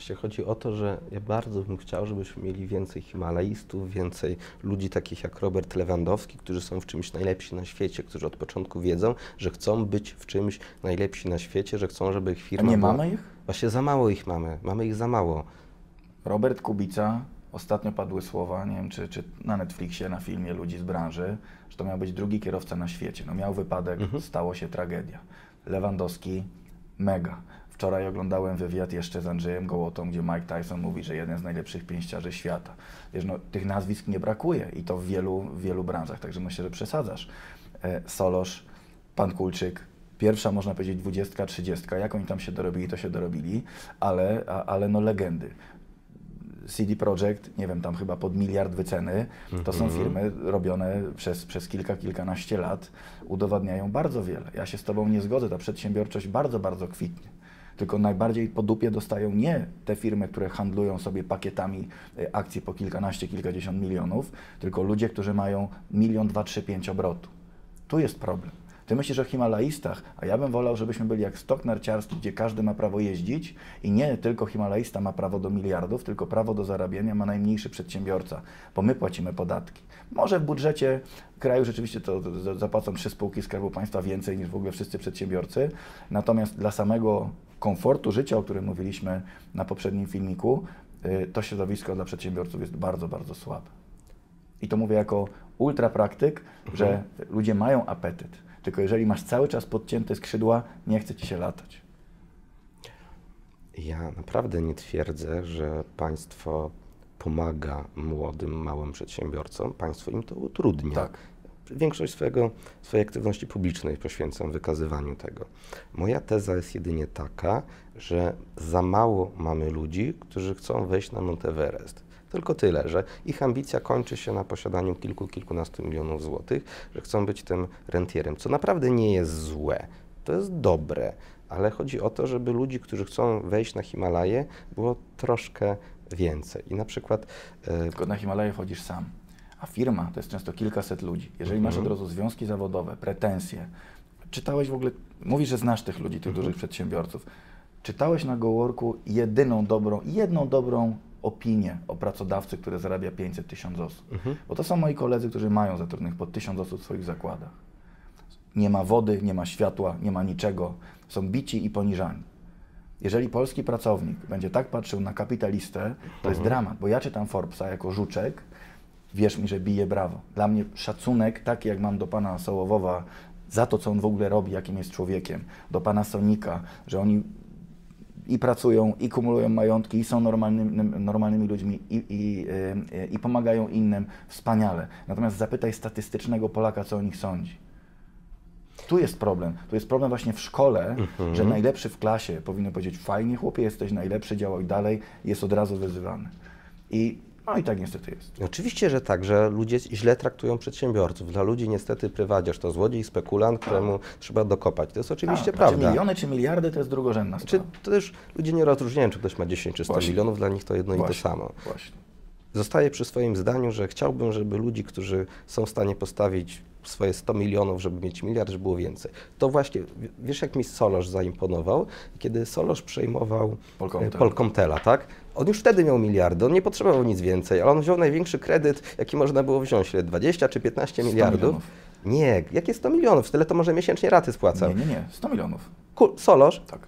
Speaker 2: Właśnie chodzi o to, że ja bardzo bym chciał, żebyśmy mieli więcej Himalajstów, więcej ludzi takich jak Robert Lewandowski, którzy są w czymś najlepsi na świecie, którzy od początku wiedzą, że chcą być w czymś najlepsi na świecie, że chcą, żeby ich
Speaker 3: A
Speaker 2: firma
Speaker 3: nie
Speaker 2: była...
Speaker 3: mamy ich?
Speaker 2: Właśnie za mało ich mamy, mamy ich za mało.
Speaker 3: Robert Kubica, ostatnio padły słowa, nie wiem czy, czy na Netflixie, na filmie ludzi z branży, że to miał być drugi kierowca na świecie. No miał wypadek, stało się tragedia. Lewandowski, mega. Wczoraj oglądałem wywiad jeszcze z Andrzejem Gołotą, gdzie Mike Tyson mówi, że jeden z najlepszych pięściarzy świata. Wiesz, no, tych nazwisk nie brakuje i to w wielu, w wielu branżach, także myślę, że przesadzasz. E, Solosz, Pan Kulczyk, pierwsza można powiedzieć dwudziestka, trzydziestka, jak oni tam się dorobili, to się dorobili, ale, a, ale no legendy. CD Projekt, nie wiem, tam chyba pod miliard wyceny. To są firmy robione przez, przez kilka, kilkanaście lat, udowadniają bardzo wiele. Ja się z Tobą nie zgodzę, ta przedsiębiorczość bardzo, bardzo kwitnie. Tylko najbardziej po dupie dostają nie te firmy, które handlują sobie pakietami y, akcji po kilkanaście, kilkadziesiąt milionów, tylko ludzie, którzy mają milion, dwa, trzy, pięć obrotu. Tu jest problem. Ty myślisz o Himalajstach, a ja bym wolał, żebyśmy byli jak stok narciarski, gdzie każdy ma prawo jeździć i nie tylko Himalajsta ma prawo do miliardów, tylko prawo do zarabiania ma najmniejszy przedsiębiorca, bo my płacimy podatki. Może w budżecie kraju rzeczywiście to to za- zapłacą trzy spółki Skarbu Państwa więcej niż w ogóle wszyscy przedsiębiorcy, natomiast dla samego komfortu życia, o którym mówiliśmy na poprzednim filmiku, y, to środowisko dla przedsiębiorców jest bardzo, bardzo słabe. I to mówię jako ultrapraktyk, że ludzie mają apetyt. Tylko jeżeli masz cały czas podcięte skrzydła, nie chce ci się latać.
Speaker 2: Ja naprawdę nie twierdzę, że państwo pomaga młodym, małym przedsiębiorcom. Państwo im to utrudnia.
Speaker 3: Tak.
Speaker 2: Większość swojego, swojej aktywności publicznej poświęcam wykazywaniu tego. Moja teza jest jedynie taka, że za mało mamy ludzi, którzy chcą wejść na Monteverest. Tylko tyle, że ich ambicja kończy się na posiadaniu kilku, kilkunastu milionów złotych, że chcą być tym rentierem, co naprawdę nie jest złe. To jest dobre, ale chodzi o to, żeby ludzi, którzy chcą wejść na Himalaje, było troszkę więcej. I na przykład e,
Speaker 3: Tylko na Himalaje wchodzisz sam. A firma to jest często kilkaset ludzi. Jeżeli masz od razu związki zawodowe, pretensje, czytałeś w ogóle, mówisz, że znasz tych ludzi, tych dużych przedsiębiorców, czytałeś na GoWorku jedyną dobrą, jedną dobrą opinię o pracodawcy, który zarabia 500 tysięcy osób. Bo to są moi koledzy, którzy mają zatrudnionych po 1000 osób w swoich zakładach. Nie ma wody, nie ma światła, nie ma niczego. Są bici i poniżani. Jeżeli polski pracownik będzie tak patrzył na kapitalistę, to jest dramat, bo ja czytam Forbesa jako żuczek, wierz mi, że bije brawo. Dla mnie szacunek, taki jak mam do pana Sołowowa, za to, co on w ogóle robi, jakim jest człowiekiem, do pana Sonika, że oni i pracują, i kumulują majątki, i są normalnymi, normalnymi ludźmi, i, i, y, i pomagają innym, wspaniale. Natomiast zapytaj statystycznego Polaka, co o nich sądzi. Tu jest problem. Tu jest problem właśnie w szkole, że najlepszy w klasie powinno powiedzieć fajnie chłopie, jesteś najlepszy, działaj dalej, jest od razu wyzywany. I no i tak niestety jest.
Speaker 2: Oczywiście, że tak, że ludzie źle traktują przedsiębiorców. Dla ludzi niestety prywadziarz to złodziej, spekulant, któremu trzeba dokopać. To jest oczywiście
Speaker 3: A,
Speaker 2: prawda.
Speaker 3: Czy miliony, czy miliardy to jest drugorzędna
Speaker 2: Czy
Speaker 3: sprawa.
Speaker 2: to też ludzie nie rozróżniają, czy ktoś ma 10 czy 100
Speaker 3: Właśnie.
Speaker 2: milionów, dla nich to jedno i to
Speaker 3: Właśnie,
Speaker 2: samo.
Speaker 3: Właśnie.
Speaker 2: Zostaję przy swoim zdaniu, że chciałbym, żeby ludzi, którzy są w stanie postawić swoje 100 milionów, żeby mieć miliard, żeby było więcej. To właśnie, wiesz jak mi Solosz zaimponował? Kiedy Solosz przejmował
Speaker 3: Polkomtel.
Speaker 2: e, Polkomtela, tak? On już wtedy miał miliardy, on nie potrzebował nic więcej, ale on wziął największy kredyt, jaki można było wziąć, ile 20 czy 15
Speaker 3: 100
Speaker 2: miliardów.
Speaker 3: milionów.
Speaker 2: Nie, jakie 100 milionów? Tyle to może miesięcznie raty spłacał.
Speaker 3: Nie, nie, nie, 100 milionów.
Speaker 2: Ku- Solosz
Speaker 3: Tak.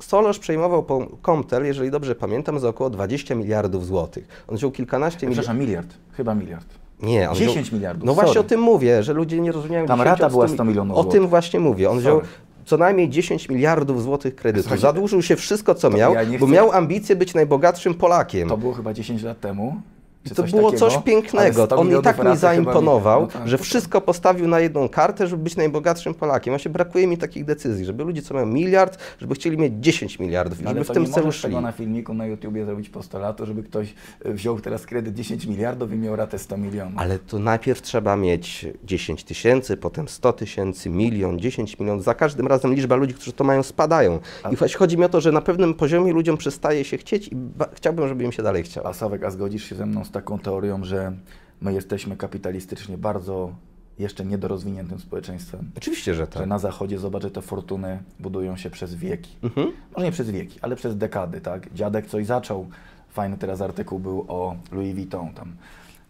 Speaker 2: Solarz przejmował Comtel, jeżeli dobrze pamiętam, za około 20 miliardów złotych. On wziął kilkanaście miliardów.
Speaker 3: Przepraszam, miliard. Chyba miliard.
Speaker 2: Nie, on
Speaker 3: 10
Speaker 2: wziął...
Speaker 3: miliardów,
Speaker 2: No właśnie
Speaker 3: sorry.
Speaker 2: o tym mówię, że ludzie nie rozumieją.
Speaker 3: Tam
Speaker 2: 10
Speaker 3: rata była
Speaker 2: 100
Speaker 3: 100 milionów
Speaker 2: O
Speaker 3: złotych.
Speaker 2: tym właśnie mówię. On wziął
Speaker 3: Sorry.
Speaker 2: Co najmniej 10 miliardów złotych kredytu.
Speaker 3: Słuchajcie,
Speaker 2: Zadłużył się wszystko, co miał,
Speaker 3: ja nie
Speaker 2: bo
Speaker 3: chcę-
Speaker 2: miał ambicje być najbogatszym Polakiem.
Speaker 3: To było chyba 10 lat temu.
Speaker 2: To było
Speaker 3: takiego,
Speaker 2: coś pięknego.
Speaker 3: ale 100
Speaker 2: On i tak mi zaimponował,
Speaker 3: no tak,
Speaker 2: że wszystko postawił na jedną kartę, żeby być najbogatszym Polakiem. Właśnie brakuje mi takich decyzji, żeby ludzie, co mają miliard, żeby chcieli mieć 10 miliardów i żeby w tym
Speaker 3: nie
Speaker 2: celu szli.
Speaker 3: tego na filmiku na YouTubie zrobić postulatu, żeby ktoś e, wziął teraz kredyt 10 miliardów i miał ratę 100 milionów.
Speaker 2: Ale to najpierw trzeba mieć 10 tysięcy, potem 100 tysięcy, milion, 10 milionów. Za każdym razem liczba ludzi, którzy to mają, spadają. I właśnie chodzi mi o to, że na pewnym poziomie ludziom przestaje się chcieć i chciałbym, żeby im się dalej chciało.
Speaker 3: A Sławek, a zgodzisz się ze mną z taką teorią, że my jesteśmy kapitalistycznie bardzo jeszcze niedorozwiniętym społeczeństwem?
Speaker 2: Oczywiście, że
Speaker 3: Że
Speaker 2: tak.
Speaker 3: na zachodzie, zobacz, że te fortuny budują się przez wieki.
Speaker 2: Mhm.
Speaker 3: Może nie przez wieki, ale przez dekady, tak? Dziadek coś zaczął. Fajny teraz artykuł był o Louis Vuitton. Tam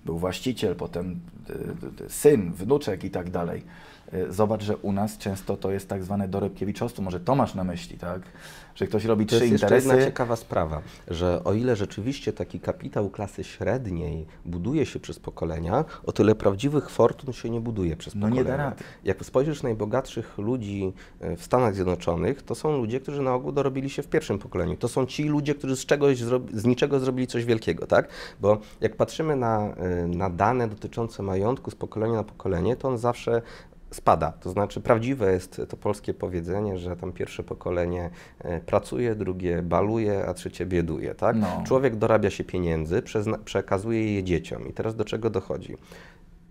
Speaker 3: był właściciel, potem y, y, syn, wnuczek i tak dalej. Y, Zobacz, że u nas często to jest tak zwane dorobkiewiczostwo. Może to masz na myśli, tak? Że ktoś robi
Speaker 2: To
Speaker 3: trzy
Speaker 2: jest jeszcze
Speaker 3: interesy.
Speaker 2: jedna ciekawa sprawa, że o ile rzeczywiście taki kapitał klasy średniej buduje się przez pokolenia, o tyle prawdziwych fortun się nie buduje przez
Speaker 3: No nie
Speaker 2: pokolenia.
Speaker 3: da rady.
Speaker 2: Jak spojrzysz na najbogatszych ludzi e, w Stanach Zjednoczonych, to są ludzie, którzy na ogół dorobili się w pierwszym pokoleniu. To są ci ludzie, którzy z, czegoś z niczego zrobili coś wielkiego, tak? Bo jak patrzymy na, e, na dane dotyczące majątku z pokolenia na pokolenie, to on zawsze spada. To znaczy prawdziwe jest to polskie powiedzenie, że tam pierwsze pokolenie e, pracuje, drugie baluje, a trzecie bieduje, tak?
Speaker 3: No.
Speaker 2: Człowiek dorabia się pieniędzy, przekazuje je dzieciom. I teraz do czego dochodzi?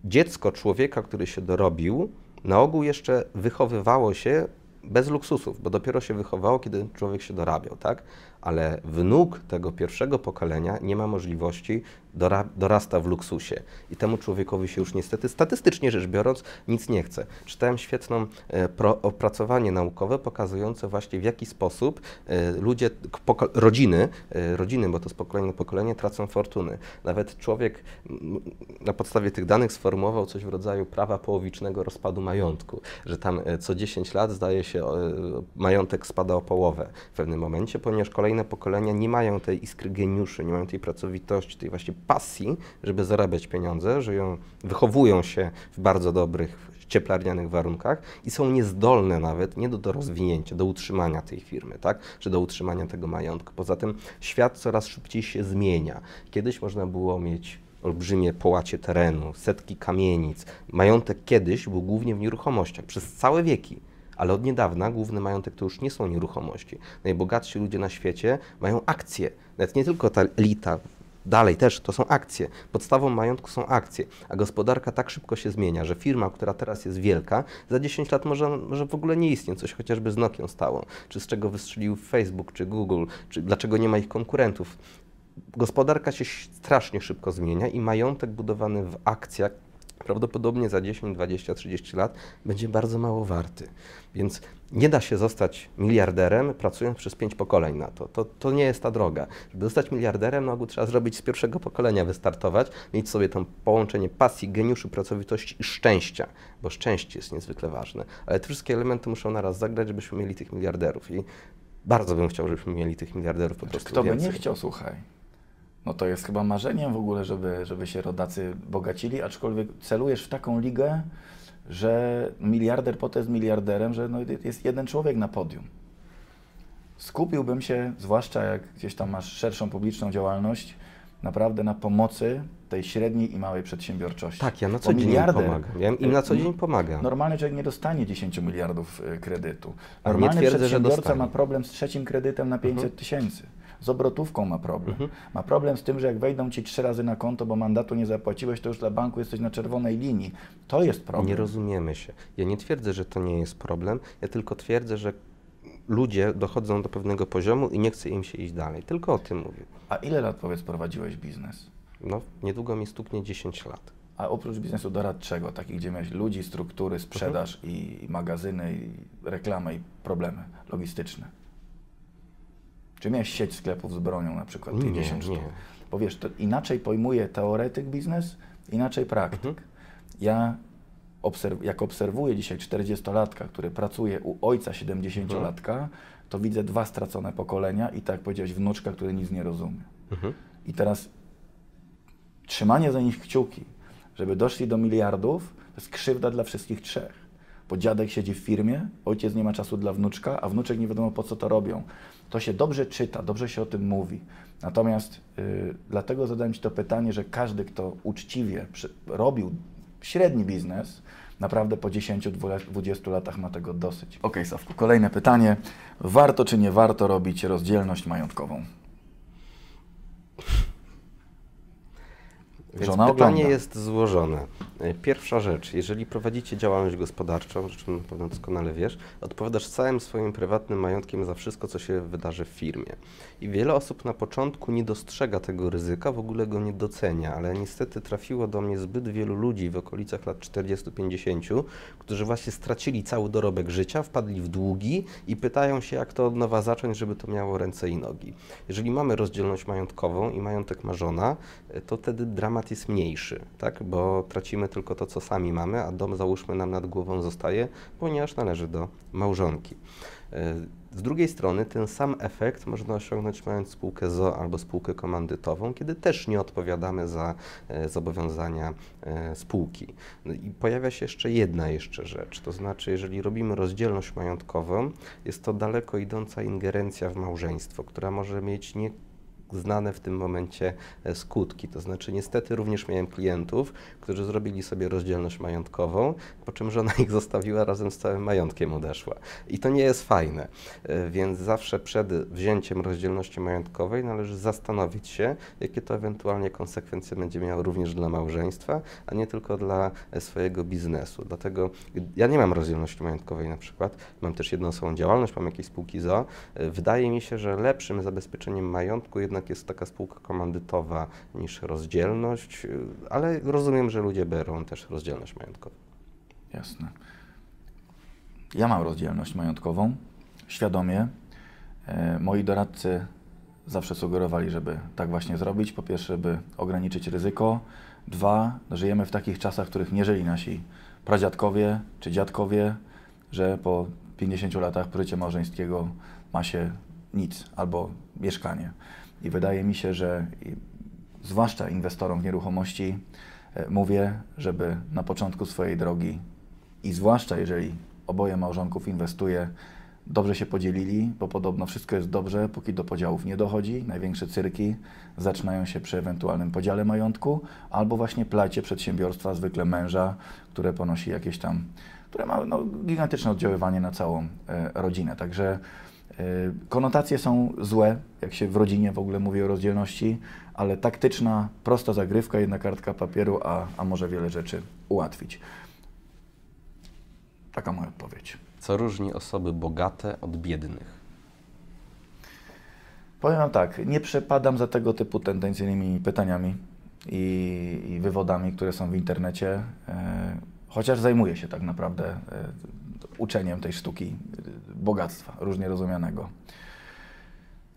Speaker 2: Dziecko człowieka, który się dorobił, na ogół jeszcze wychowywało się bez luksusów, bo dopiero się wychowało, kiedy człowiek się dorabiał, tak? Ale wnuk tego pierwszego pokolenia nie ma możliwości, dorasta w luksusie. I temu człowiekowi się już niestety, statystycznie rzecz biorąc, nic nie chce. Czytałem świetną e, pro, opracowanie naukowe pokazujące właśnie w jaki sposób e, ludzie, rodziny, e, rodziny, bo to z pokolenia na pokolenie tracą fortuny. Nawet człowiek na podstawie tych danych sformułował coś w rodzaju prawa połowicznego rozpadu majątku, że tam co 10 lat zdaje się majątek spada o połowę w pewnym momencie, ponieważ kolejne pokolenia nie mają tej iskry geniuszy, nie mają tej pracowitości, tej właśnie pasji, żeby zarabiać pieniądze, żyją, wychowują się w bardzo dobrych cieplarnianych warunkach i są niezdolne nawet nie do, do rozwinięcia, do utrzymania tej firmy, tak? Czy do utrzymania tego majątku. Poza tym świat coraz szybciej się zmienia. Kiedyś można było mieć olbrzymie połacie terenu, setki kamienic. Majątek kiedyś był głównie w nieruchomościach przez całe wieki. Ale od niedawna główny majątek to już nie są nieruchomości. Najbogatsi ludzie na świecie mają akcje. Nawet nie tylko ta elita, dalej też to są akcje. Podstawą majątku są akcje. A gospodarka tak szybko się zmienia, że firma, która teraz jest wielka, za 10 lat może, może w ogóle nie istnieć. Coś chociażby z Nokią stało. Czy z czego wystrzelił Facebook, czy Google, czy dlaczego nie ma ich konkurentów. Gospodarka się strasznie szybko zmienia i majątek budowany w akcjach prawdopodobnie za 10, 20, 30 lat będzie bardzo mało warty. Więc nie da się zostać miliarderem pracując przez pięć pokoleń na to. to. To nie jest ta droga. Żeby zostać miliarderem, no trzeba zrobić z pierwszego pokolenia, wystartować, mieć sobie to połączenie pasji, geniuszu, pracowitości i szczęścia, bo szczęście jest niezwykle ważne. Ale te wszystkie elementy muszą naraz zagrać, żebyśmy mieli tych miliarderów. I bardzo bym chciał, żebyśmy mieli tych miliarderów po prostu
Speaker 3: Kto by
Speaker 2: więcej.
Speaker 3: nie chciał, słuchaj. No to jest chyba marzeniem w ogóle, żeby, żeby się rodacy bogacili, aczkolwiek celujesz w taką ligę, że miliarder potem jest miliarderem, że no jest jeden człowiek na podium. Skupiłbym się, zwłaszcza jak gdzieś tam masz szerszą publiczną działalność, naprawdę na pomocy tej średniej i małej przedsiębiorczości.
Speaker 2: Tak, ja na co dzień pomagam. Ja im na co dzień pomagam.
Speaker 3: Normalny człowiek nie dostanie 10 miliardów y, kredytu. Normalny
Speaker 2: twierdzę,
Speaker 3: przedsiębiorca ma problem z trzecim kredytem na 500 tysięcy. Z obrotówką ma problem. Ma problem z tym, że jak wejdą ci trzy razy na konto, bo mandatu nie zapłaciłeś, to już dla banku jesteś na czerwonej linii. To jest problem.
Speaker 2: Nie rozumiemy się. Ja nie twierdzę, że to nie jest problem, ja tylko twierdzę, że ludzie dochodzą do pewnego poziomu i nie chce im się iść dalej. Tylko o tym mówię.
Speaker 3: A ile lat powiedz prowadziłeś biznes?
Speaker 2: No, niedługo mi stuknie 10 lat.
Speaker 3: A oprócz biznesu doradczego, takich gdzie miałeś ludzi, struktury, sprzedaż i, i magazyny, i reklamę, i problemy logistyczne. Czy miałeś sieć sklepów z bronią na przykład,
Speaker 2: Nie,
Speaker 3: 10
Speaker 2: nie.
Speaker 3: sztuk? Bo wiesz, to inaczej pojmuje teoretyk biznes, inaczej praktyk.
Speaker 2: Mhm.
Speaker 3: Ja obserw jak obserwuję dzisiaj 40-latka, który pracuje u ojca 70-latka, to widzę dwa stracone pokolenia i tak jak powiedziałeś, wnuczka, który nic nie rozumie.
Speaker 2: Mhm.
Speaker 3: I teraz trzymanie za nich kciuki, żeby doszli do miliardów, to jest krzywda dla wszystkich trzech. Bo dziadek siedzi w firmie, ojciec nie ma czasu dla wnuczka, a wnuczek nie wiadomo po co to robią. To się dobrze czyta, dobrze się o tym mówi. Natomiast y, dlatego zadałem Ci to pytanie, że każdy, kto uczciwie przy, robił średni biznes, naprawdę po 10-20 latach ma tego dosyć. Ok, Sawku, kolejne pytanie. Warto czy nie warto robić rozdzielność majątkową?
Speaker 2: Więc
Speaker 3: Żona
Speaker 2: pytanie
Speaker 3: ogląda.
Speaker 2: jest złożone. E, Pierwsza rzecz, jeżeli prowadzicie działalność gospodarczą, o czym na pewno doskonale wiesz, odpowiadasz całym swoim prywatnym majątkiem za wszystko, co się wydarzy w firmie. I wiele osób na początku nie dostrzega tego ryzyka, w ogóle go nie docenia, ale niestety trafiło do mnie zbyt wielu ludzi w okolicach lat 40-50, którzy właśnie stracili cały dorobek życia, wpadli w długi i pytają się, jak to od nowa zacząć, żeby to miało ręce i nogi. Jeżeli mamy rozdzielność majątkową i majątek ma żona, e, to wtedy dramat jest mniejszy, tak? bo tracimy tylko to, co sami mamy, a dom załóżmy nam nad głową zostaje, ponieważ należy do małżonki. E, Z drugiej strony ten sam efekt można osiągnąć mając spółkę ZO albo spółkę komandytową, kiedy też nie odpowiadamy za e, zobowiązania e, spółki. No I pojawia się jeszcze jedna jeszcze rzecz, to znaczy jeżeli robimy rozdzielność majątkową, jest to daleko idąca ingerencja w małżeństwo, która może mieć nie znane w tym momencie e, skutki. To znaczy, niestety również miałem klientów, którzy zrobili sobie rozdzielność majątkową, po czym żona ich zostawiła razem z całym majątkiem odeszła. I to nie jest fajne. E, Więc zawsze przed wzięciem rozdzielności majątkowej należy zastanowić się, jakie to ewentualnie konsekwencje będzie miało również dla małżeństwa, a nie tylko dla e, swojego biznesu. Dlatego ja nie mam rozdzielności majątkowej na przykład, mam też jednoosobową działalność, mam jakieś spółki ZO. Wydaje mi się, że lepszym zabezpieczeniem majątku jednak jest taka spółka komandytowa niż rozdzielność, y, ale rozumiem, że ludzie biorą też rozdzielność majątkową.
Speaker 3: Jasne. Ja mam rozdzielność majątkową, świadomie. E, moi doradcy zawsze sugerowali, żeby tak właśnie zrobić. Po pierwsze, by ograniczyć ryzyko. Dwa, żyjemy w takich czasach, w których nie żyli nasi pradziadkowie czy dziadkowie, że po 50 latach życia małżeńskiego ma się nic albo mieszkanie. I wydaje mi się, że zwłaszcza inwestorom w nieruchomości e, mówię, żeby na początku swojej drogi i zwłaszcza jeżeli oboje małżonków inwestuje, dobrze się podzielili, bo podobno wszystko jest dobrze, póki do podziałów nie dochodzi. Największe cyrki zaczynają się przy ewentualnym podziale majątku albo właśnie plajcie przedsiębiorstwa, zwykle męża, które ponosi jakieś tam, które ma no, gigantyczne oddziaływanie na całą e, rodzinę. Także konotacje są złe, jak się w rodzinie w ogóle mówi o rozdzielności, ale taktyczna, prosta zagrywka, jedna kartka papieru, a, a może wiele rzeczy ułatwić. Taka moja odpowiedź.
Speaker 2: Co różni osoby bogate od biednych?
Speaker 3: Powiem Wam tak, nie przepadam za tego typu tendencyjnymi pytaniami i, i wywodami, które są w internecie, e, chociaż zajmuję się tak naprawdę e, uczeniem tej sztuki bogactwa, różnie rozumianego.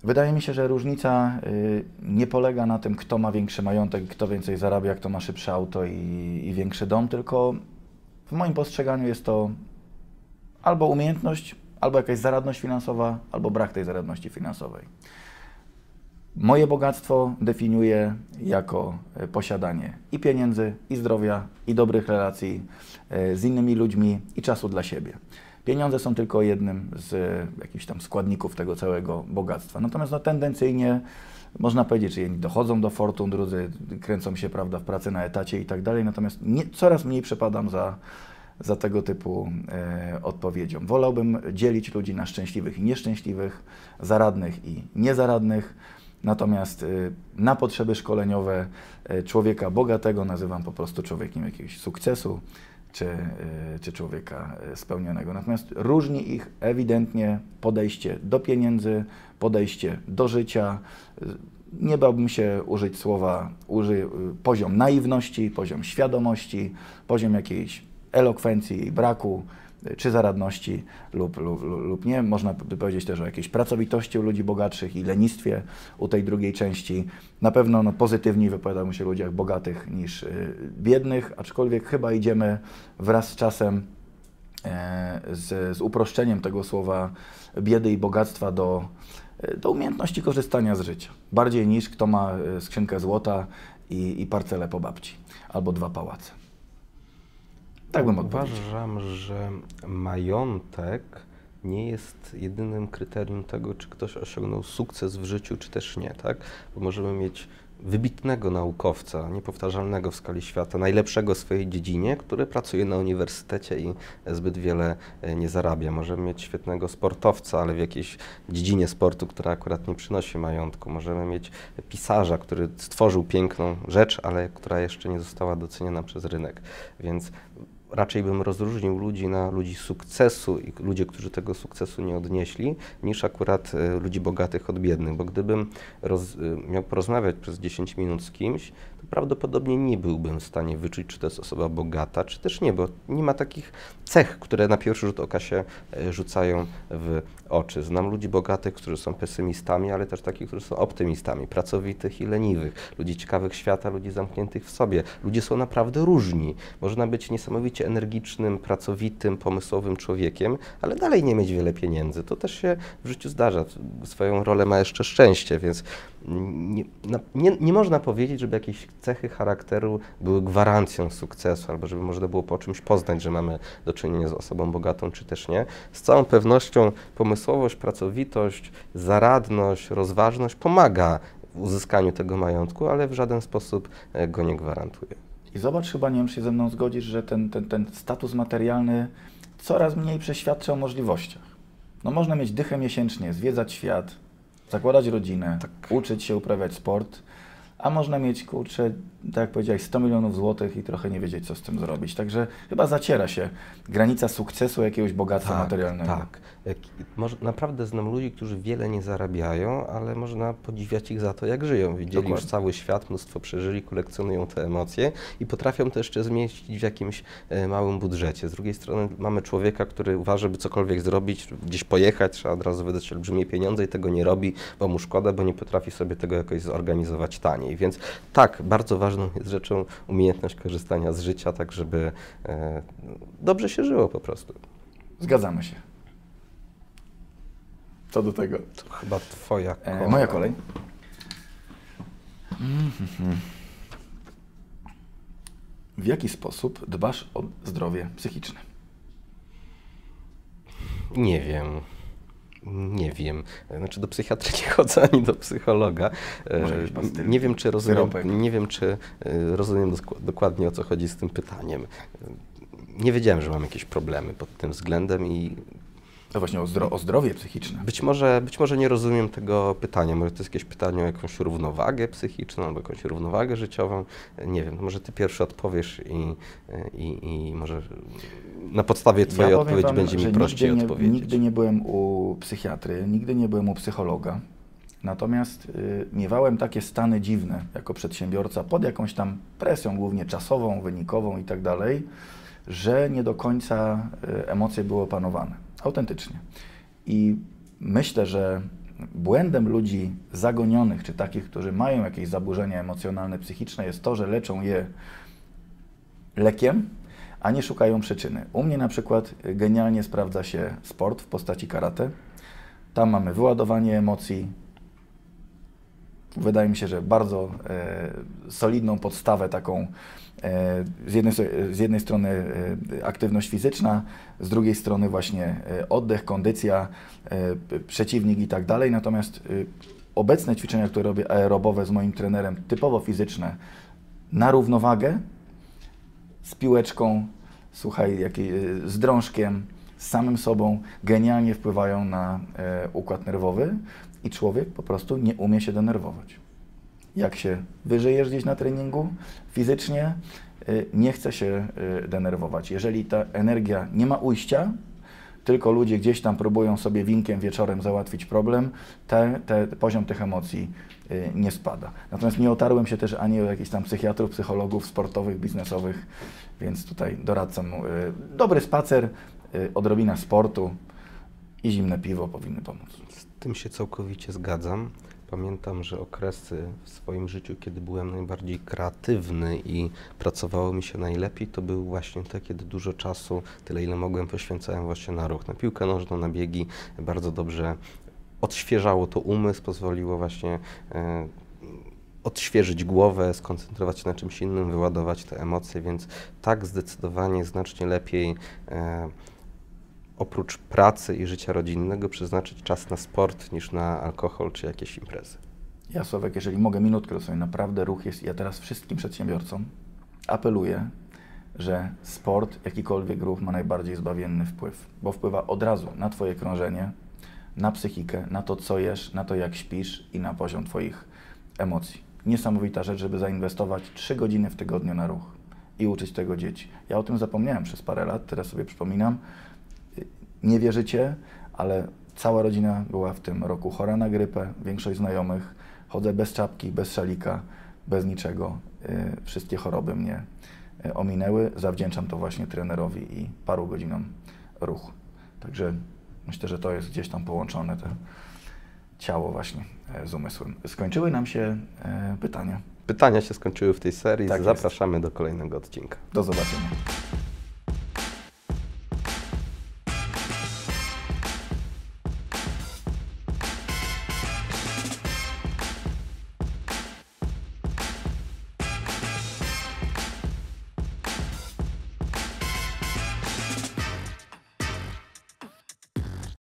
Speaker 3: Wydaje mi się, że różnica y, nie polega na tym, kto ma większy majątek, kto więcej zarabia, kto ma szybsze auto i, i większy dom, tylko w moim postrzeganiu jest to albo umiejętność, albo jakaś zaradność finansowa, albo brak tej zaradności finansowej. Moje bogactwo definiuję jako e, posiadanie i pieniędzy, i zdrowia, i dobrych relacji e, z innymi ludźmi, i czasu dla siebie. Pieniądze są tylko jednym z e, jakichś tam składników tego całego bogactwa. Natomiast no, tendencyjnie można powiedzieć, że jedni dochodzą do fortun, drudzy kręcą się prawda, w pracy na etacie i tak dalej. Natomiast nie, coraz mniej przepadam za, za tego typu e, odpowiedzią. Wolałbym dzielić ludzi na szczęśliwych i nieszczęśliwych, zaradnych i niezaradnych. Natomiast y, na potrzeby szkoleniowe y, człowieka bogatego nazywam po prostu człowiekiem jakiegoś sukcesu czy, y, czy człowieka spełnionego. Natomiast różni ich ewidentnie podejście do pieniędzy, podejście do życia. Nie bałbym się użyć słowa uży, poziom naiwności, poziom świadomości, poziom jakiejś elokwencji i braku. Y, czy zaradności lub, lub, lub nie. Można by powiedzieć też o jakiejś pracowitości u ludzi bogatszych i lenistwie u tej drugiej części. Na pewno no, pozytywniej wypowiadamy się o ludziach bogatych niż y, biednych, aczkolwiek chyba idziemy wraz z czasem e, z, z uproszczeniem tego słowa biedy i bogactwa do, e, do umiejętności korzystania z życia. Bardziej niż kto ma e, skrzynkę złota i, i parcelę po babci albo dwa pałace. Tak bym odpowiedział.
Speaker 2: Uważam, że majątek nie jest jedynym kryterium tego, czy ktoś osiągnął sukces w życiu, czy też nie, tak? Bo możemy mieć wybitnego naukowca, niepowtarzalnego w skali świata, najlepszego w swojej dziedzinie, który pracuje na uniwersytecie i zbyt wiele e, nie zarabia. Możemy mieć świetnego sportowca, ale w jakiejś dziedzinie sportu, która akurat nie przynosi majątku. Możemy mieć pisarza, który stworzył piękną rzecz, ale która jeszcze nie została doceniona przez rynek. Więc raczej bym rozróżnił ludzi na ludzi sukcesu i ludzie, którzy tego sukcesu nie odnieśli, niż akurat e, ludzi bogatych od biednych, bo gdybym roz, e, miał porozmawiać przez 10 minut z kimś, prawdopodobnie nie byłbym w stanie wyczuć, czy to jest osoba bogata, czy też nie, bo nie ma takich cech, które na pierwszy rzut oka się e, rzucają w oczy. Znam ludzi bogatych, którzy są pesymistami, ale też takich, którzy są optymistami, pracowitych i leniwych, ludzi ciekawych świata, ludzi zamkniętych w sobie. Ludzie są naprawdę różni. Można być niesamowicie energicznym, pracowitym, pomysłowym człowiekiem, ale dalej nie mieć wiele pieniędzy. To też się w życiu zdarza. Swoją rolę ma jeszcze szczęście, więc nie, nie, nie, można powiedzieć, żeby jakieś cechy charakteru były gwarancją sukcesu, albo żeby można było po czymś poznać, że mamy do czynienia z osobą bogatą, czy też nie. Z całą pewnością pomysłowość, pracowitość, zaradność, rozważność pomaga w uzyskaniu tego majątku, ale w żaden sposób e, go nie gwarantuje.
Speaker 3: I zobacz, chyba nie wiem, czy się ze mną zgodzisz, że ten, ten, ten status materialny coraz mniej przeświadcza o możliwościach. No można mieć dychę miesięcznie, zwiedzać świat, zakładać rodzinę, tak. uczyć się uprawiać sport, a można mieć, kurczę, tak jak powiedziałeś, 100 milionów złotych i trochę nie wiedzieć, co z tym zrobić. Także chyba zaciera się granica sukcesu jakiegoś bogactwa
Speaker 2: tak,
Speaker 3: materialnego.
Speaker 2: Tak, może, naprawdę znam ludzi, którzy wiele nie zarabiają, ale można podziwiać ich za to, jak żyją. Widzieli Dokładnie. już cały świat, mnóstwo przeżyli, kolekcjonują te emocje i potrafią to jeszcze zmieścić w jakimś e, małym budżecie. Z drugiej strony mamy człowieka, który uważa, żeby cokolwiek zrobić, gdzieś pojechać, trzeba od razu wydać olbrzymie pieniądze i tego nie robi, bo mu szkoda, bo nie potrafi sobie tego jakoś zorganizować taniej. Więc tak, bardzo ważną jest rzeczą umiejętność korzystania z życia, tak żeby e, dobrze się żyło po prostu.
Speaker 3: Zgadzamy się co do tego.
Speaker 2: To chyba twoja e, kolej.
Speaker 3: E, moja kolej. W jaki sposób dbasz o zdrowie psychiczne?
Speaker 2: Nie wiem. Nie wiem. Znaczy do psychiatry nie chodzę ani do psychologa. E, nie wiem, czy rozumiem, nie wiem, czy e, rozumiem dokładnie o co chodzi z tym pytaniem. Nie wiedziałem, że mam jakieś problemy pod tym względem i
Speaker 3: no właśnie o, zdro o, zdrowie psychiczne.
Speaker 2: Być może, być może nie rozumiem tego pytania. Może to jest jakieś pytanie o jakąś równowagę psychiczną albo jakąś równowagę życiową. Nie wiem, może ty pierwszy odpowiesz i, i, i może na podstawie twojej ja odpowiedzi wam, będzie mi prościej
Speaker 3: nigdy
Speaker 2: nie, odpowiedzieć.
Speaker 3: Nigdy nie byłem u psychiatry, nigdy nie byłem u psychologa. Natomiast y, miewałem takie stany dziwne jako przedsiębiorca pod jakąś tam presją, głównie czasową, wynikową i tak dalej, że nie do końca y, emocje były opanowane autentycznie. I myślę, że błędem ludzi zagonionych, czy takich, którzy mają jakieś zaburzenia emocjonalne, psychiczne, jest to, że leczą je lekiem, a nie szukają przyczyny. U mnie na przykład genialnie sprawdza się sport w postaci karate. Tam mamy wyładowanie emocji. Wydaje mi się, że bardzo e, solidną podstawę taką z jednej, z jednej strony e, aktywność fizyczna, z drugiej strony właśnie e, oddech, kondycja, przeciwnik i tak dalej. Natomiast obecne ćwiczenia, które robię aerobowe z moim trenerem, typowo fizyczne, na równowagę, z piłeczką, słuchaj, z drążkiem, z samym sobą, genialnie wpływają na układ nerwowy i człowiek po prostu nie umie się denerwować jak się wyżyjesz gdzieś na treningu fizycznie, y, nie chce się y, denerwować. Jeżeli ta energia nie ma ujścia, tylko ludzie gdzieś tam próbują sobie winkiem wieczorem załatwić problem, te, te, poziom tych emocji y, nie spada. Natomiast nie otarłem się też ani o jakichś tam psychiatrów, psychologów sportowych, biznesowych, więc tutaj doradzam. Dobry spacer, odrobina sportu i zimne piwo powinny pomóc.
Speaker 2: Z tym się całkowicie zgadzam. Pamiętam, że okresy w swoim życiu, kiedy byłem najbardziej kreatywny i pracowało mi się najlepiej, to były właśnie te, kiedy dużo czasu, tyle ile mogłem, poświęcałem właśnie na ruch, na piłkę nożną, na biegi. Bardzo dobrze odświeżało to umysł, pozwoliło właśnie e, odświeżyć głowę, skoncentrować się na czymś innym, wyładować te emocje, więc tak zdecydowanie znacznie lepiej e, oprócz pracy i życia rodzinnego przeznaczyć czas na sport niż na alkohol czy jakieś imprezy.
Speaker 3: Ja Sławek, jeżeli mogę minutkę, to sobie naprawdę ruch jest, ja teraz wszystkim przedsiębiorcom apeluję, że sport, jakikolwiek ruch ma najbardziej zbawienny wpływ, bo wpływa od razu na Twoje krążenie, na psychikę, na to, co jesz, na to, jak śpisz i na poziom Twoich emocji. Niesamowita rzecz, żeby zainwestować 3 godziny w tygodniu na ruch i uczyć tego dzieci. Ja o tym zapomniałem przez parę lat, teraz sobie przypominam. Nie wierzycie, ale cała rodzina była w tym roku chora na grypę, większość znajomych. Chodzę bez czapki, bez szalika, bez niczego. Y, Wszystkie choroby mnie y, ominęły. Zawdzięczam to właśnie trenerowi i paru godzinom ruchu. Także myślę, że to jest gdzieś tam połączone, to ciało właśnie e, z umysłem. Skończyły nam się e, pytania.
Speaker 2: Pytania się skończyły w tej serii.
Speaker 3: Tak jest.
Speaker 2: Zapraszamy do kolejnego odcinka.
Speaker 3: Do zobaczenia.